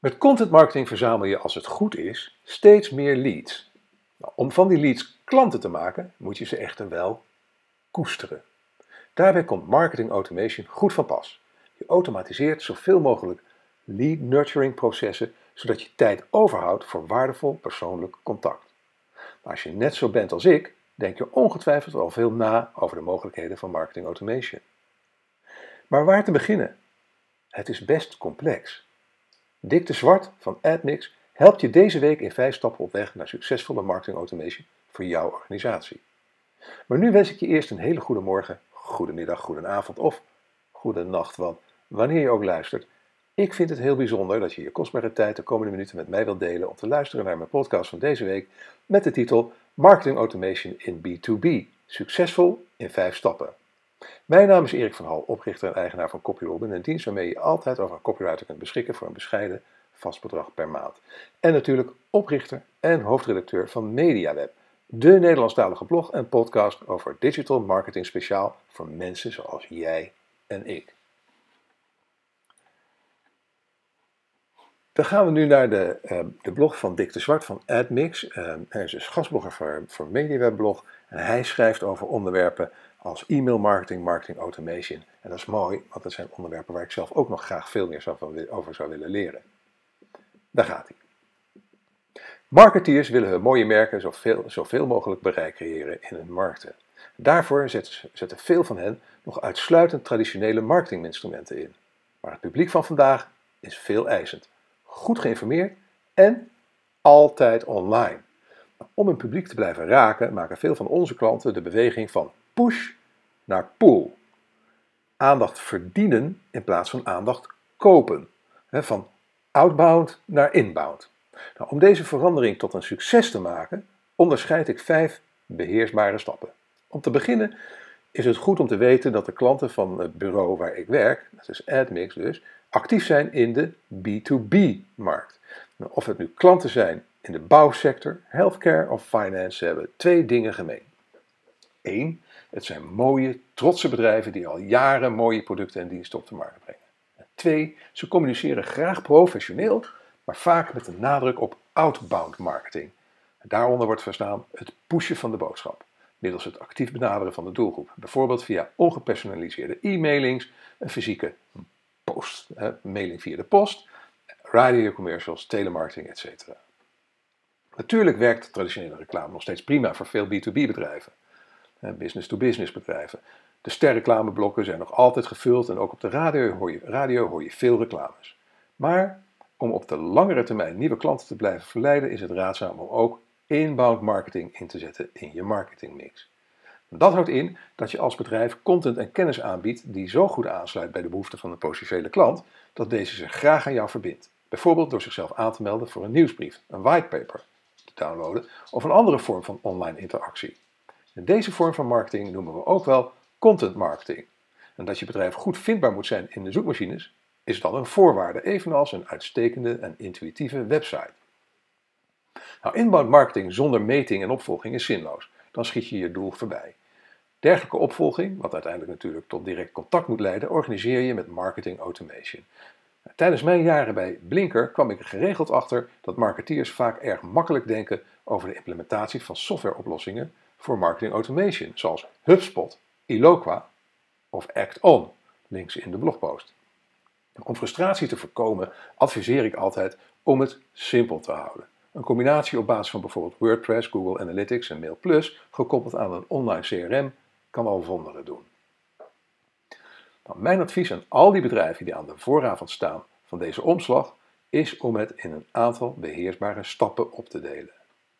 Met content marketing verzamel je, als het goed is, steeds meer leads. Nou, om van die leads klanten te maken, moet je ze echter wel koesteren. Daarbij komt marketing automation goed van pas. Je automatiseert zoveel mogelijk lead nurturing processen, zodat je tijd overhoudt voor waardevol persoonlijk contact. Maar als je net zo bent als ik, denk je ongetwijfeld al veel na over de mogelijkheden van marketing automation. Maar waar te beginnen? Het is best complex. Dick de Zwart van AdMix helpt je deze week in vijf stappen op weg naar succesvolle marketing automation voor jouw organisatie. Maar nu wens ik je eerst een hele goede morgen, goedemiddag, goedenavond of goede nacht, want wanneer je ook luistert, ik vind het heel bijzonder dat je je kostbare tijd de komende minuten met mij wilt delen om te luisteren naar mijn podcast van deze week met de titel Marketing Automation in B2B. Succesvol in vijf stappen. Mijn naam is Erik van Hal, oprichter en eigenaar van CopyRobin, een dienst waarmee je altijd over copywriter kunt beschikken voor een bescheiden vast bedrag per maand. En natuurlijk oprichter en hoofdredacteur van MediaWeb, de Nederlandstalige blog en podcast over digital marketing speciaal voor mensen zoals jij en ik. Dan gaan we nu naar de, uh, de blog van Dick de Zwart van AdMix. Uh, hij is dus gastblogger voor, voor MediaWeb-blog. En hij schrijft over onderwerpen als e-mail marketing, marketing automation. En dat is mooi, want dat zijn onderwerpen waar ik zelf ook nog graag veel meer over zou willen leren. Daar gaat hij. Marketeers willen hun mooie merken zoveel, zoveel mogelijk bereik creëren in hun markten. Daarvoor zetten veel van hen nog uitsluitend traditionele marketinginstrumenten in. Maar het publiek van vandaag is veel eisend goed geïnformeerd en altijd online. Om een publiek te blijven raken, maken veel van onze klanten de beweging van push naar pull. Aandacht verdienen in plaats van aandacht kopen. Van outbound naar inbound. Nou, om deze verandering tot een succes te maken, onderscheid ik vijf beheersbare stappen. Om te beginnen is het goed om te weten dat de klanten van het bureau waar ik werk, dat is AdMix dus, actief zijn in de B2B-markt. Nou, of het nu klanten zijn in de bouwsector, healthcare of finance, hebben twee dingen gemeen. Eén, het zijn mooie, trotse bedrijven die al jaren mooie producten en diensten op de markt brengen. En twee, ze communiceren graag professioneel, maar vaak met een nadruk op outbound marketing. Daaronder wordt verstaan het pushen van de boodschap middels het actief benaderen van de doelgroep. Bijvoorbeeld via ongepersonaliseerde e-mailings, een fysieke hè, mailing via de post, radiocommercials, telemarketing, etc. Natuurlijk werkt traditionele reclame nog steeds prima voor veel B2B-bedrijven, business-to-business bedrijven. De sterreclameblokken zijn nog altijd gevuld en ook op de radio hoor, je, radio hoor je veel reclames. Maar om op de langere termijn nieuwe klanten te blijven verleiden, is het raadzaam om ook inbound marketing in te zetten in je marketingmix. Dat houdt in dat je als bedrijf content en kennis aanbiedt die zo goed aansluit bij de behoeften van de potentiële klant, dat deze zich graag aan jou verbindt. Bijvoorbeeld door zichzelf aan te melden voor een nieuwsbrief, een whitepaper te downloaden of een andere vorm van online interactie. En deze vorm van marketing noemen we ook wel content marketing. En dat je bedrijf goed vindbaar moet zijn in de zoekmachines, is dan een voorwaarde, evenals een uitstekende en intuïtieve website. Nou, inbound marketing zonder meting en opvolging is zinloos. Dan schiet je je doel voorbij. Dergelijke opvolging, wat uiteindelijk natuurlijk tot direct contact moet leiden, organiseer je met marketing automation. Tijdens mijn jaren bij Blinker kwam ik er geregeld achter dat marketeers vaak erg makkelijk denken over de implementatie van softwareoplossingen voor marketing automation, zoals HubSpot, Eloqua of ActOn, links in de blogpost. Om frustratie te voorkomen adviseer ik altijd om het simpel te houden. Een combinatie op basis van bijvoorbeeld WordPress, Google Analytics en MailPlus, gekoppeld aan een online CRM, kan al wonderen doen. Nou, mijn advies aan al die bedrijven die aan de vooravond staan van deze omslag is om het in een aantal beheersbare stappen op te delen.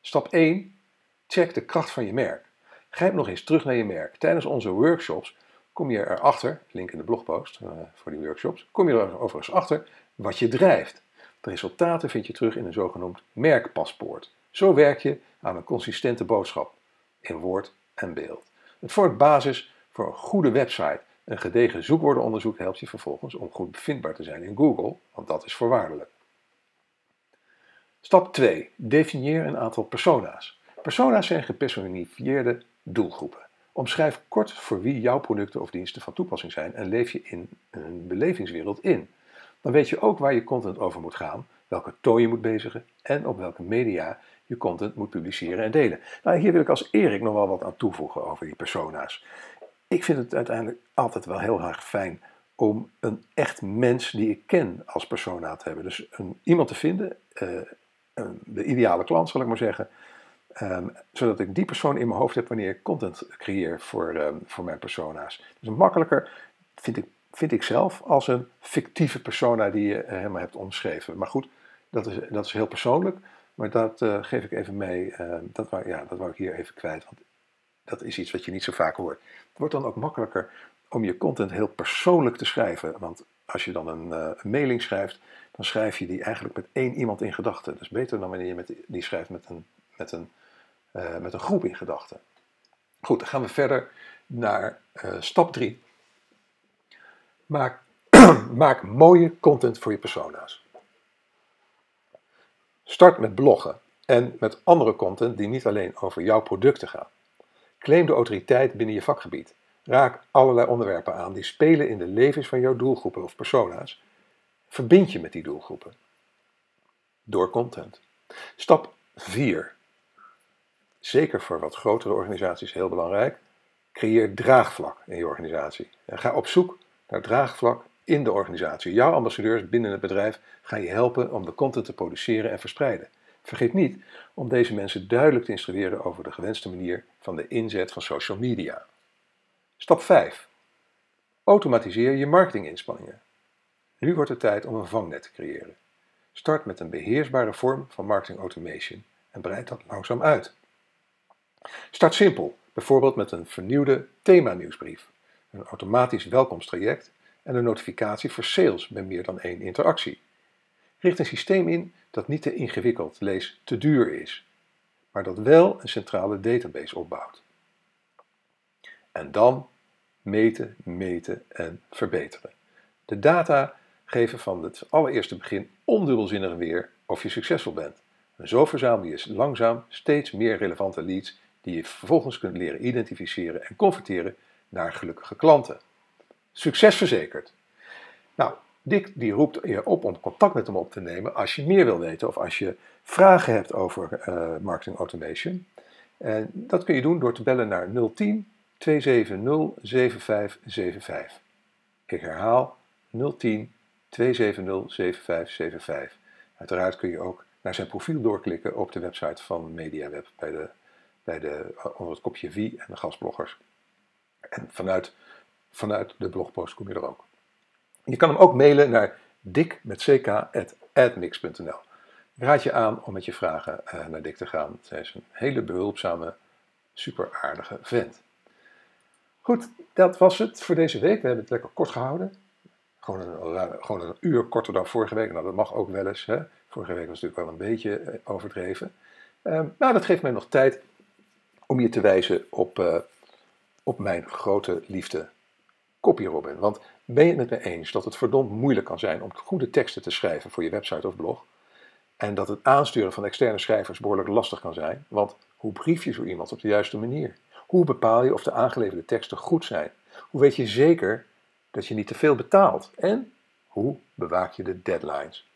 Stap 1. Check de kracht van je merk. Grijp nog eens terug naar je merk. Tijdens onze workshops kom je erachter, link in de blogpost uh, voor die workshops, kom je er overigens achter wat je drijft. De resultaten vind je terug in een zogenoemd merkpaspoort. Zo werk je aan een consistente boodschap in woord en beeld. Het vormt basis voor een goede website. Een gedegen zoekwoordenonderzoek helpt je vervolgens om goed bevindbaar te zijn in Google, want dat is voorwaardelijk. Stap 2. Definieer een aantal persona's. Persona's zijn gepersonifieerde doelgroepen. Omschrijf kort voor wie jouw producten of diensten van toepassing zijn en leef je in een belevingswereld in. Dan weet je ook waar je content over moet gaan, welke toon je moet bezigen en op welke media je content moet publiceren en delen. Nou, hier wil ik als Erik nog wel wat aan toevoegen over die persona's. Ik vind het uiteindelijk altijd wel heel erg fijn om een echt mens die ik ken als persona te hebben. Dus een, iemand te vinden, uh, de ideale klant zal ik maar zeggen, um, zodat ik die persoon in mijn hoofd heb wanneer ik content creëer voor, um, voor mijn persona's. Dus makkelijker vind ik, vind ik zelf als een fictieve persona die je helemaal hebt omschreven. Maar goed, dat is, dat is heel persoonlijk. Maar dat uh, geef ik even mee. Uh, dat, wou, ja, dat wou ik hier even kwijt. Want dat is iets wat je niet zo vaak hoort. Het wordt dan ook makkelijker om je content heel persoonlijk te schrijven. Want als je dan een, uh, een mailing schrijft, dan schrijf je die eigenlijk met één iemand in gedachten. Dat is beter dan wanneer je met, die schrijft met een, met, een, met een groep in gedachten. Goed, dan gaan we verder naar stap 3. Maak, maak mooie content voor je persona's. Start met bloggen en met andere content die niet alleen over jouw producten gaan. Claim de autoriteit binnen je vakgebied. Raak allerlei onderwerpen aan die spelen in de levens van jouw doelgroepen of persona's. Verbind je met die doelgroepen. Door content. Stap 4. Zeker voor wat grotere organisaties heel belangrijk. Creëer draagvlak in je organisatie. En ga op zoek naar draagvlak in de organisatie. Jouw ambassadeurs binnen het bedrijf gaan je helpen om de content te produceren en verspreiden. Vergeet niet om deze mensen duidelijk te instrueren over de gewenste manier van de inzet van social media. Stap 5. Automatiseer je marketinginspanningen. Nu wordt het tijd om een vangnet te creëren. Start met een beheersbare vorm van marketing automation en breid dat langzaam uit. Start simpel, bijvoorbeeld met een vernieuwde thema-nieuwsbrief, een automatisch welkomstraject en een notificatie voor sales bij meer dan één interactie. Richt een systeem in dat niet te ingewikkeld, lees te duur is, maar dat wel een centrale database opbouwt. En dan meten, meten en verbeteren. De data geven van het allereerste begin ondubbelzinnig weer of je succesvol bent. En zo verzamel je langzaam steeds meer relevante leads die je vervolgens kunt leren identificeren en converteren naar gelukkige klanten. Succes verzekerd. Nou, Dick die roept je op om contact met hem op te nemen als je meer wil weten of als je vragen hebt over uh, marketing automation. En dat kun je doen door te bellen naar 010 270 7575. Ik herhaal 010 270 7575. Uiteraard kun je ook naar zijn profiel doorklikken op de website van MediaWeb bij de, bij de, onder het kopje wie en de gastbloggers. En vanuit vanuit de blogpost kom je er ook. Je kan hem ook mailen naar dik. Ik raad je aan om met je vragen uh, naar Dick te gaan. Hij is een hele behulpzame, super aardige vent. Goed, dat was het voor deze week. We hebben het lekker kort gehouden. Gewoon een, gewoon een uur korter dan vorige week. Nou, dat mag ook wel eens. Hè? Vorige week was natuurlijk wel een beetje eh, overdreven. Uh, nou, dat geeft mij nog tijd om je te wijzen op, uh, op mijn grote liefde Copy Robin. Want ben je het met me eens dat het verdomd moeilijk kan zijn om goede teksten te schrijven voor je website of blog? En dat het aansturen van externe schrijvers behoorlijk lastig kan zijn? Want hoe brief je zo iemand op de juiste manier? Hoe bepaal je of de aangeleverde teksten goed zijn? Hoe weet je zeker dat je niet te veel betaalt? En hoe bewaak je de deadlines?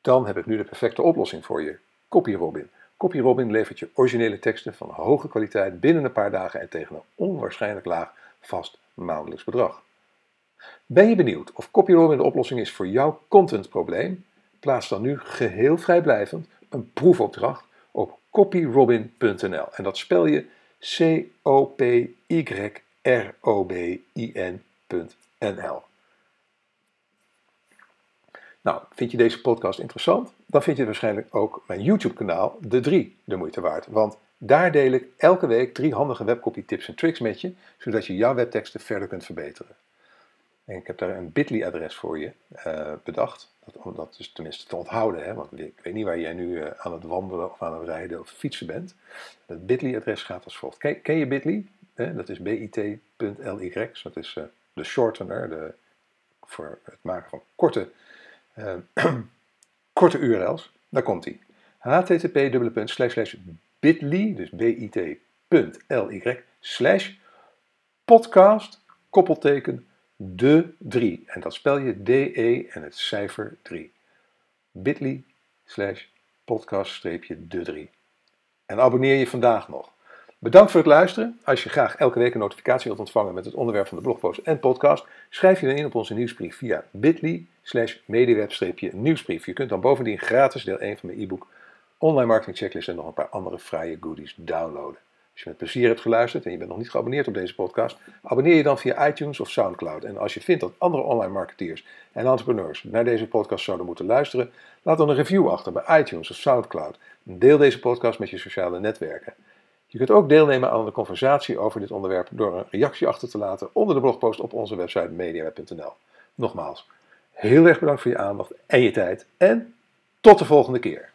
Dan heb ik nu de perfecte oplossing voor je. CopyRobin. CopyRobin levert je originele teksten van hoge kwaliteit binnen een paar dagen en tegen een onwaarschijnlijk laag vast maandelijks bedrag. Ben je benieuwd of CopyRobin de oplossing is voor jouw contentprobleem? Plaats dan nu geheel vrijblijvend een proefopdracht op copyrobin.nl en dat spel je C-O-P-Y-R-O-B-I-N.nl. Nou, vind je deze podcast interessant? Dan vind je waarschijnlijk ook mijn YouTube-kanaal De 3 de moeite waard. Want daar deel ik elke week drie handige webcopy tips en tricks met je, zodat je jouw webteksten verder kunt verbeteren. En ik heb daar een bit.ly-adres voor je uh, bedacht, dat, om dat dus tenminste te onthouden, hè, want ik weet niet waar jij nu uh, aan het wandelen of aan het rijden of fietsen bent. Het bit.ly-adres gaat als volgt. Ken, je bit.ly? Dat is bit.ly, dat is de shortener de, voor het maken van korte, korte URL's. Daar komt hij. http bit.ly, dus bit.ly, slash podcast, koppelteken, de 3. En dat spel je DE en het cijfer 3. bit.ly slash podcast-de 3. En abonneer je vandaag nog. Bedankt voor het luisteren. Als je graag elke week een notificatie wilt ontvangen met het onderwerp van de blogpost en podcast, schrijf je dan in op onze nieuwsbrief via bit.ly slash mediweb-nieuwsbrief. Je kunt dan bovendien gratis deel 1 van mijn e-book Online Marketing Checklist en nog een paar andere fraaie goodies downloaden. Als je met plezier hebt geluisterd en je bent nog niet geabonneerd op deze podcast, abonneer je dan via iTunes of Soundcloud. En als je vindt dat andere online marketeers en entrepreneurs naar deze podcast zouden moeten luisteren, laat dan een review achter bij iTunes of Soundcloud. Deel deze podcast met je sociale netwerken. Je kunt ook deelnemen aan de conversatie over dit onderwerp door een reactie achter te laten onder de blogpost op onze website mediaweb.nl. Nogmaals, heel erg bedankt voor je aandacht en je tijd en tot de volgende keer.